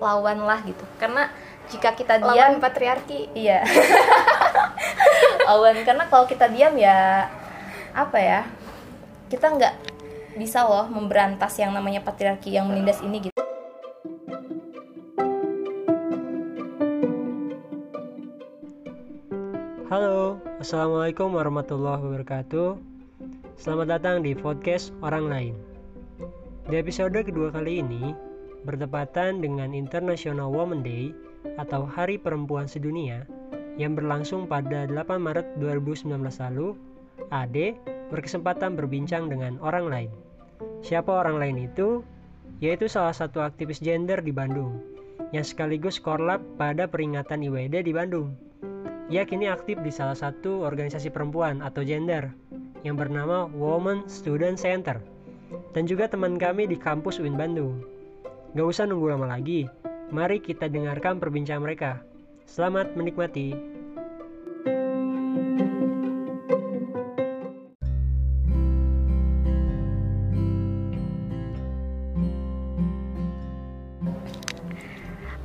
lawan lah gitu. Karena jika kita lawan diam patriarki. iya. Lawan. Karena kalau kita diam ya apa ya kita nggak bisa loh memberantas yang namanya patriarki yang menindas ini gitu. Halo, Assalamualaikum warahmatullahi wabarakatuh. Selamat datang di podcast Orang Lain. Di episode kedua kali ini Bertepatan dengan International Women Day Atau Hari Perempuan Sedunia Yang berlangsung pada 8 Maret 2019 lalu Ade berkesempatan berbincang dengan orang lain Siapa orang lain itu? Yaitu salah satu aktivis gender di Bandung Yang sekaligus korlap pada peringatan IWD di Bandung ia kini aktif di salah satu organisasi perempuan atau gender yang bernama Women Student Center dan juga teman kami di kampus UIN Bandung. Gak usah nunggu lama lagi, mari kita dengarkan perbincangan mereka. Selamat menikmati.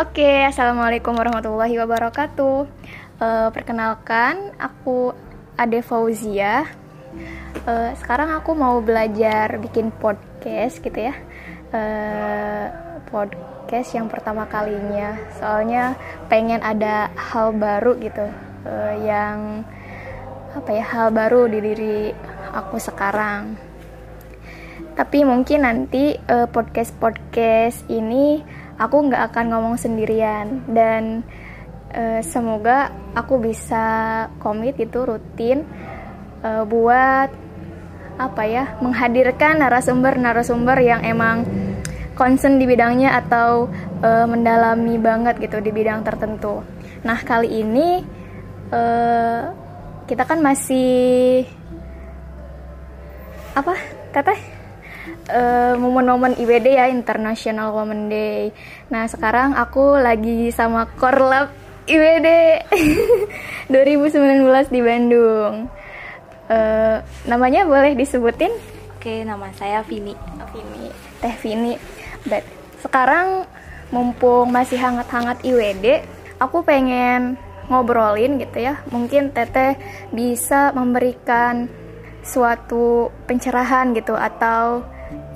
Oke, assalamualaikum warahmatullahi wabarakatuh. Uh, perkenalkan, aku Ade Fauzia. Uh, sekarang aku mau belajar bikin podcast gitu ya. Uh, podcast yang pertama kalinya. Soalnya pengen ada hal baru gitu, uh, yang apa ya hal baru di diri aku sekarang. Tapi mungkin nanti uh, podcast podcast ini aku nggak akan ngomong sendirian dan uh, semoga aku bisa komit itu rutin uh, buat apa ya menghadirkan narasumber-narasumber yang emang concern di bidangnya atau uh, mendalami banget gitu di bidang tertentu. Nah kali ini uh, kita kan masih apa teteh momen-momen uh, IWD ya International Women Day. Nah sekarang aku lagi sama Korlap IWD 2019 di Bandung. Uh, namanya boleh disebutin? Oke, nama saya Vini. Vini, Teh Vini. But, sekarang mumpung masih hangat-hangat IWD, aku pengen ngobrolin gitu ya. Mungkin Teteh bisa memberikan suatu pencerahan gitu atau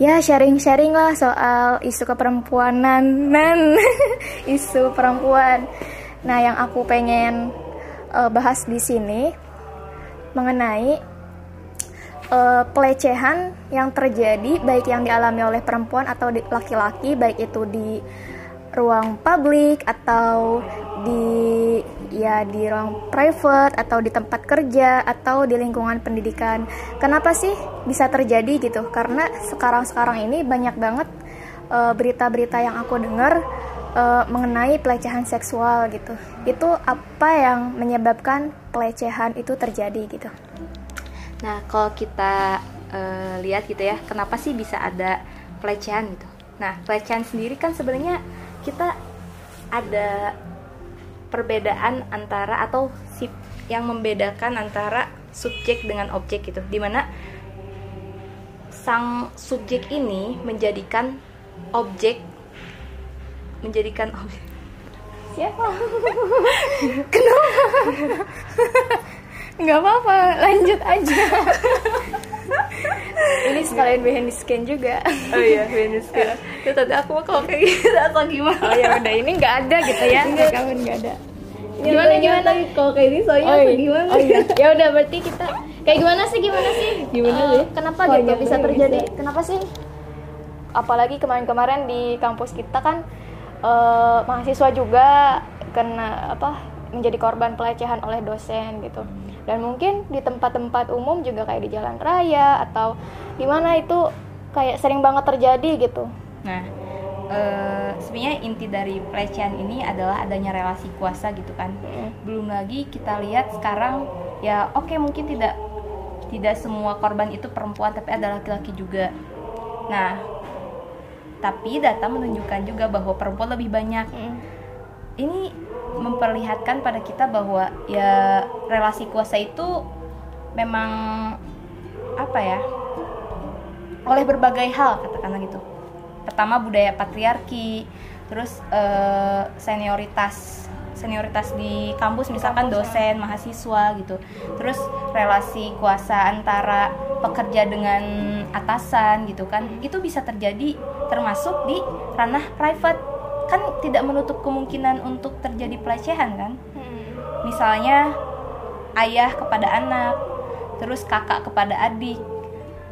ya sharing-sharing lah soal isu keperempuanan nan isu perempuan Nah, yang aku pengen uh, bahas di sini mengenai uh, pelecehan yang terjadi baik yang dialami oleh perempuan atau laki-laki baik itu di ruang publik atau di ya di ruang private atau di tempat kerja atau di lingkungan pendidikan. Kenapa sih bisa terjadi gitu? Karena sekarang-sekarang ini banyak banget eh, berita-berita uh, yang aku dengar uh, mengenai pelecehan seksual gitu. Itu apa yang menyebabkan pelecehan itu terjadi gitu? Nah, kalau kita uh, lihat gitu ya, kenapa sih bisa ada pelecehan gitu? Nah, pelecehan sendiri kan sebenarnya kita ada perbedaan antara atau sip yang membedakan antara subjek dengan objek gitu, di mana sang subjek ini menjadikan objek menjadikan objek siapa kenapa? Nggak apa-apa lanjut aja. Ini sekalian behind the scan juga. Oh iya behind the scan itu tadi aku mau kalau kayak gitu atau gimana? Oh ya udah ini nggak ada gitu ya nggak. kawan nggak ada. Gimana gimana kalau kayak ini soalnya oh, iya. gimana? Oh, iya. ya udah berarti kita kayak gimana sih gimana sih? Gimana uh, kenapa oh, gitu bisa terjadi? bisa. kenapa sih? Apalagi kemarin-kemarin di kampus kita kan uh, mahasiswa juga kena apa menjadi korban pelecehan oleh dosen gitu. Dan mungkin di tempat-tempat umum juga kayak di jalan raya atau di mana itu kayak sering banget terjadi gitu. Nah uh, sebenarnya inti dari pelecehan ini adalah adanya relasi kuasa gitu kan. Hmm. belum lagi kita lihat sekarang ya oke okay, mungkin tidak tidak semua korban itu perempuan tapi ada laki-laki juga. Nah tapi data menunjukkan juga bahwa perempuan lebih banyak mm. ini memperlihatkan pada kita bahwa ya relasi kuasa itu memang apa ya oleh berbagai hal katakanlah gitu pertama budaya patriarki terus eh, senioritas senioritas di kampus misalkan dosen mahasiswa gitu terus relasi kuasa antara pekerja dengan atasan gitu kan itu bisa terjadi termasuk di ranah private kan tidak menutup kemungkinan untuk terjadi pelecehan kan Hmm. misalnya ayah kepada anak, terus kakak kepada adik,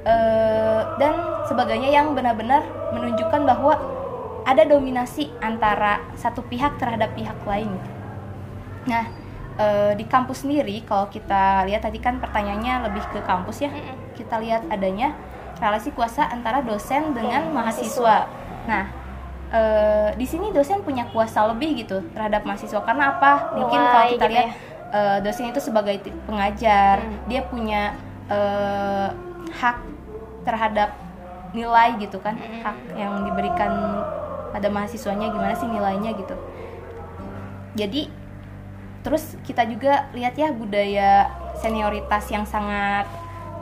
eh, dan sebagainya yang benar-benar menunjukkan bahwa ada dominasi antara satu pihak terhadap pihak lain. Nah, eh, di kampus sendiri, kalau kita lihat tadi kan pertanyaannya lebih ke kampus ya, Mm-mm. kita lihat adanya relasi kuasa antara dosen dengan Dan mahasiswa. Nah, eh, di sini dosen punya kuasa lebih gitu terhadap mahasiswa karena apa? Mungkin kalau kita gitu lihat ya. eh, dosen itu sebagai pengajar, Hmm. dia punya eh, hak terhadap nilai gitu kan, Mm-mm. hak yang diberikan pada mahasiswanya gimana sih nilainya gitu. Jadi terus kita juga lihat ya budaya senioritas yang sangat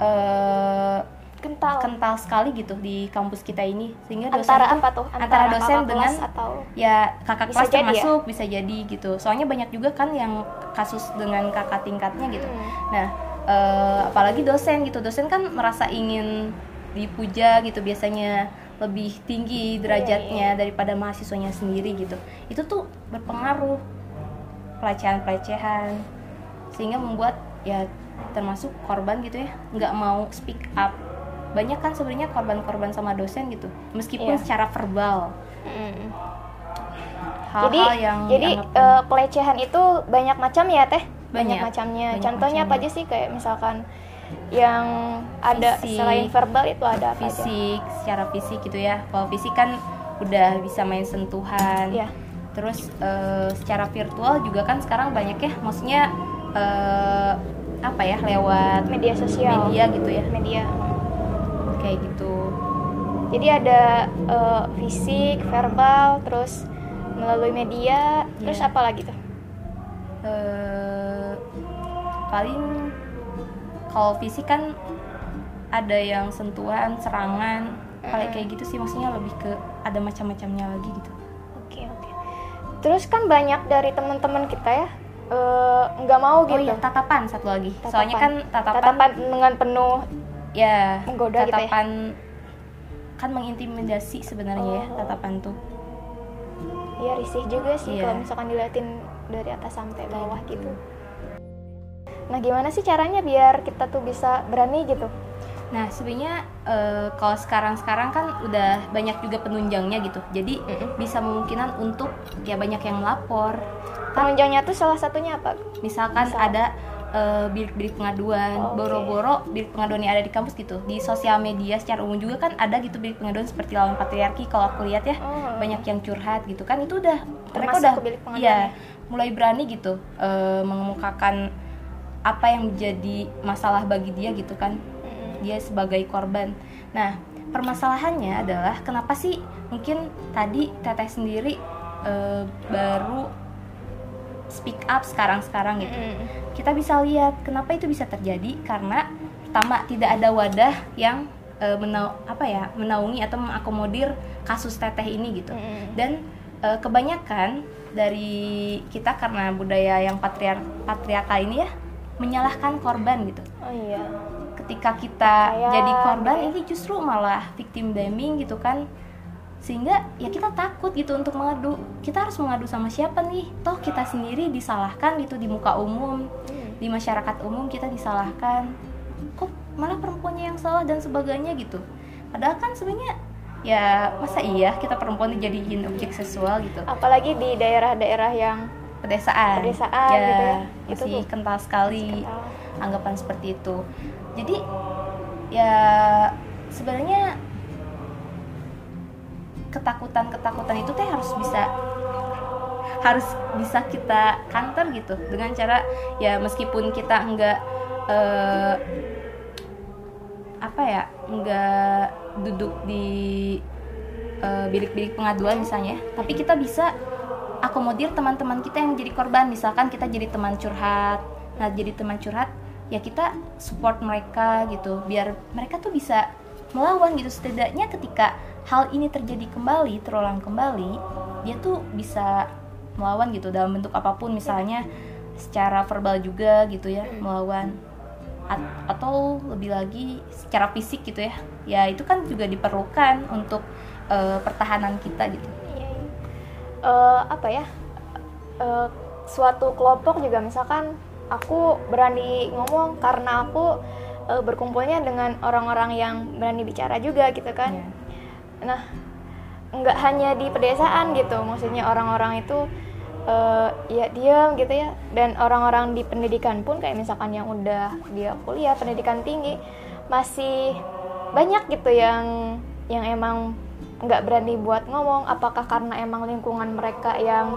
eh, kental. kental sekali gitu di kampus kita ini. Sehingga dosen antara tuh- apa tuh? Antara dosen kakak dengan atau ya kakak kelas ya? termasuk bisa jadi gitu. Soalnya banyak juga kan yang kasus dengan kakak tingkatnya gitu. Hmm. nah eh, apalagi dosen gitu. Dosen kan merasa ingin dipuja gitu biasanya lebih tinggi derajatnya daripada mahasiswanya sendiri gitu. Itu tuh berpengaruh pelecehan-pelecehan sehingga membuat ya termasuk korban gitu ya nggak mau speak up banyak kan sebenarnya korban-korban sama dosen gitu meskipun Iya. secara verbal Hmm. hal-hal jadi yang jadi eh, pelecehan itu banyak macam ya teh banyak, Banyak. macamnya Banyak contohnya apa macamnya. aja sih kayak misalkan yang ada Fisik. selain verbal itu ada apa aja fisik secara fisik gitu ya kalau fisik kan udah bisa main sentuhan Iya. Terus eh, secara virtual juga kan sekarang banyak ya maksudnya eh, apa ya lewat media sosial. media gitu ya? Media. Kayak gitu. Jadi ada eh, fisik verbal terus melalui media terus Iya. apa lagi tuh? Eh, paling kalau fisik kan ada yang sentuhan serangan kayak Mm. kayak gitu sih maksudnya lebih ke ada macam-macamnya lagi gitu terus kan banyak dari teman-teman kita ya eh, nggak mau oh gitu iya tatapan satu lagi Tatapan. soalnya kan tatapan, tatapan dengan penuh ya menggoda gitu ya? tatapan kan mengintimidasi sebenarnya ya Oh. tatapan tuh ya risih juga sih Iya. kalau misalkan diliatin dari atas sampai bawah gitu nah gimana sih caranya biar kita tuh bisa berani gitu nah sebenarnya eh, kalau sekarang-sekarang kan udah banyak juga penunjangnya gitu jadi Mm-mm. bisa memungkinan untuk ya banyak yang melapor penunjangnya tuh salah satunya apa misalkan Misal? ada eh, bilik-bilik pengaduan Oh, oke. boro-boro bilik pengaduan yang ada di kampus gitu di sosial media secara umum juga kan ada gitu bilik pengaduan seperti lawan patriarki kalau aku lihat ya Oh. banyak yang curhat gitu kan itu udah mereka Termasuk udah ke bilik pengaduan iya ya? mulai berani gitu eh, mengemukakan apa yang menjadi masalah bagi dia gitu kan. Dia sebagai korban. Nah, permasalahannya adalah kenapa sih mungkin tadi Teteh sendiri eh, baru speak up sekarang-sekarang gitu. Kita bisa lihat kenapa itu bisa terjadi karena pertama tidak ada wadah yang eh, menau apa ya menaungi atau mengakomodir kasus Teteh ini gitu. Dan eh, kebanyakan dari kita karena budaya yang patriar patriarkal ini ya menyalahkan korban gitu oh iya ketika kita Kayak jadi korban gitu ini justru malah victim blaming gitu kan. Sehingga ya kita takut gitu untuk mengadu. Kita harus mengadu sama siapa nih? Toh kita sendiri disalahkan gitu di muka umum. Hmm. di masyarakat umum kita disalahkan. Kok malah perempuannya yang salah dan sebagainya gitu. Padahal kan sebenarnya ya masa iya kita perempuan dijadiin objek seksual gitu. Apalagi di daerah-daerah yang pedesaan. Pedesaan ya, gitu ya. Itu masih tuh. kental sekali kental. anggapan seperti itu jadi ya sebenarnya ketakutan-ketakutan itu teh harus bisa harus bisa kita counter gitu. Dengan cara ya meskipun kita enggak eh, apa ya enggak duduk di eh, bilik-bilik pengaduan misalnya tapi kita bisa akomodir teman-teman kita yang jadi korban. Misalkan kita jadi teman curhat. Nah jadi teman curhat ya kita support mereka gitu biar mereka tuh bisa melawan gitu. Setidaknya ketika hal ini terjadi kembali terulang kembali dia tuh bisa melawan gitu dalam bentuk apa pun. Misalnya secara verbal juga gitu ya melawan A- atau lebih lagi secara fisik gitu ya. Ya itu kan juga diperlukan untuk eh, pertahanan kita gitu. Eh, apa ya? Eh, suatu kelompok juga misalkan aku berani ngomong karena aku eh, berkumpulnya dengan orang-orang yang berani bicara juga gitu kan. Ya. nah nggak hanya di pedesaan gitu maksudnya orang-orang itu eh, ya diam gitu ya. Dan orang-orang di pendidikan pun kayak misalkan yang udah dia kuliah pendidikan tinggi masih banyak gitu yang yang emang nggak berani buat ngomong. Apakah karena emang lingkungan mereka yang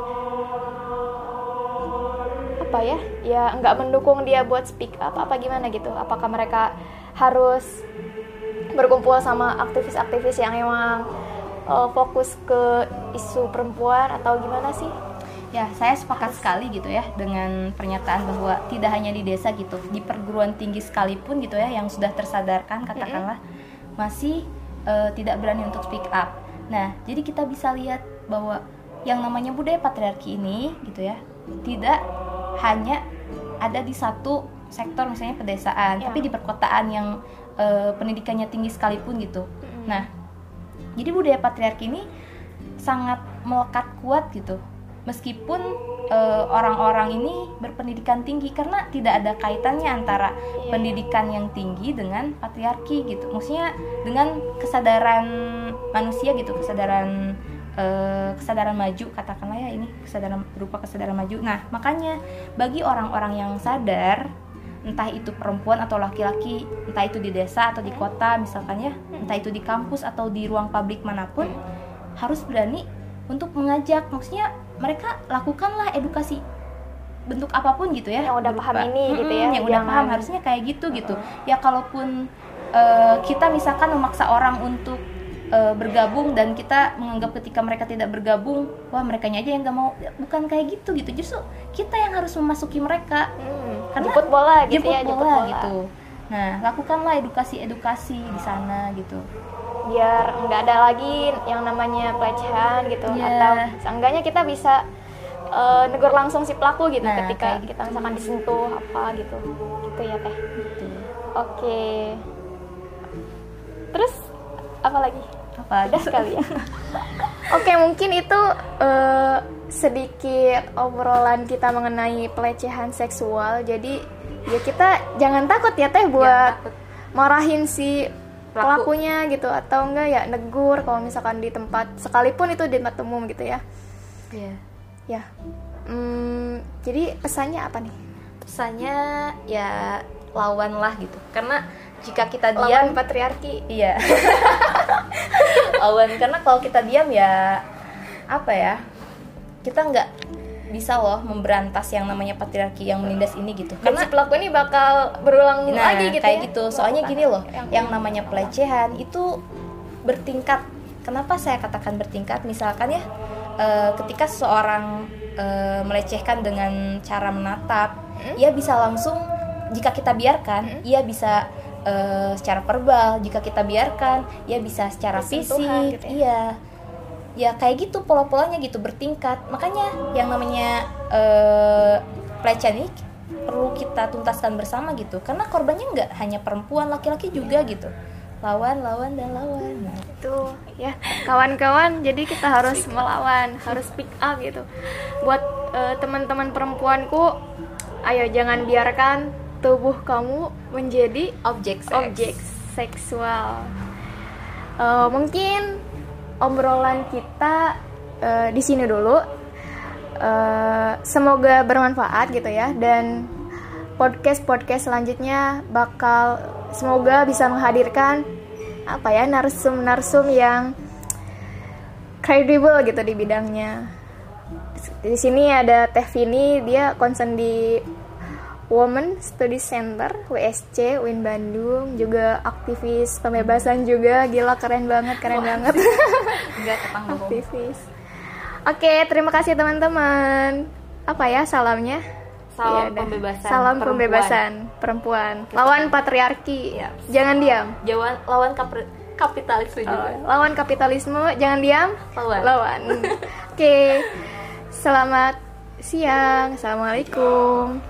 apa ya. Ya nggak mendukung dia buat speak up apa gimana gitu. Apakah mereka harus berkumpul sama aktivis-aktivis yang emang uh, fokus ke isu perempuan atau gimana sih? Ya, saya sepakat sekali gitu ya dengan pernyataan bahwa tidak hanya di desa gitu, di perguruan tinggi sekalipun gitu ya yang sudah tersadarkan katakanlah masih eh, tidak berani untuk speak up. Nah, jadi kita bisa lihat bahwa yang namanya budaya patriarki ini gitu ya, tidak hanya ada di satu sektor misalnya pedesaan, Ya. tapi di perkotaan yang eh, pendidikannya tinggi sekalipun gitu. Nah, jadi budaya patriarki ini sangat melekat kuat gitu meskipun eh, orang-orang ini berpendidikan tinggi karena tidak ada kaitannya antara Iya. pendidikan yang tinggi dengan patriarki gitu maksudnya dengan kesadaran manusia gitu kesadaran eh, kesadaran maju katakanlah ya ini kesadaran berupa kesadaran maju. Nah makanya bagi orang-orang yang sadar entah itu perempuan atau laki-laki entah itu di desa atau di kota misalkan ya entah itu di kampus atau di ruang publik mana pun harus berani untuk mengajak. Maksudnya mereka lakukanlah edukasi bentuk apa pun gitu ya. Yang udah paham ini gitu ya, yang udah paham harusnya kayak gitu gitu. Ya kalaupun eh, kita misalkan memaksa orang untuk eh, bergabung dan kita menganggap ketika mereka tidak bergabung wah mereka aja yang nggak mau. Ya, bukan kayak gitu gitu. Justru kita yang harus memasuki mereka. Hmm, Karena jemput bola gitu jemput ya jemput bola bola. gitu. Nah lakukanlah edukasi-edukasi di sana gitu. Biar nggak ada lagi yang namanya pelecehan gitu. Iya. atau seenggaknya kita bisa eh, negur langsung si pelaku gitu Nah, ketika kayak kita misalkan disentuh apa gitu. Gitu ya teh. Gitu. Oke. Terus apa lagi apa udah sekali ya oke mungkin itu eh, sedikit obrolan kita mengenai pelecehan seksual jadi ya kita jangan takut ya teh buat takut. marahin si Pelaku. pelakunya gitu atau enggak ya negur kalau misalkan di tempat sekalipun itu di tempat umum gitu ya Iya. ya Hmm, jadi pesannya apa nih pesannya ya lawan lah gitu karena jika kita lawan diam patriarki. iya. Lawan karena kalau kita diam ya apa ya kita nggak bisa loh memberantas yang namanya patriarki yang menindas ini gitu. Karena si pelaku ini bakal berulang nah lagi gitu kayak ya? gitu. Soalnya gini loh Yang- yang namanya pelecehan itu bertingkat. Kenapa saya katakan bertingkat? Misalkan ya eh, ketika seseorang eh, melecehkan dengan cara menatap Hmm? ia bisa langsung jika kita biarkan ia bisa eh, secara verbal jika kita biarkan ia bisa secara fisik gitu ya. iya. Ya kayak gitu pola-polanya gitu bertingkat. Makanya yang namanya eh, pelecehan ini perlu kita tuntaskan bersama gitu. Karena korbannya nggak hanya perempuan laki-laki juga gitu. Lawan lawan dan lawan. Nah, itu ya. Kawan-kawan jadi kita harus melawan harus speak up gitu. Buat eh, teman-teman perempuanku ayo jangan biarkan tubuh kamu menjadi objek seks. objek seksual. Eh, mungkin obrolan kita eh, di sini dulu. Eh, semoga bermanfaat gitu ya dan podcast podcast selanjutnya bakal semoga bisa menghadirkan apa ya narsum narsum yang kredibel gitu di bidangnya. Di sini ada Teh Vini dia concern di Women Study Center WSC Win Bandung juga aktivis pembebasan juga gila keren banget keren banget enggak aktivis oke terima kasih teman-teman apa ya salamnya Salam dah. pembebasan salam perempuan. pembebasan perempuan lawan patriarki Iya. jangan diam Jawan, lawan kapri- kapitalisme Oh, juga lawan kapitalisme, jangan diam. Lawan. Lawan. Oke. Selamat siang. Assalamualaikum.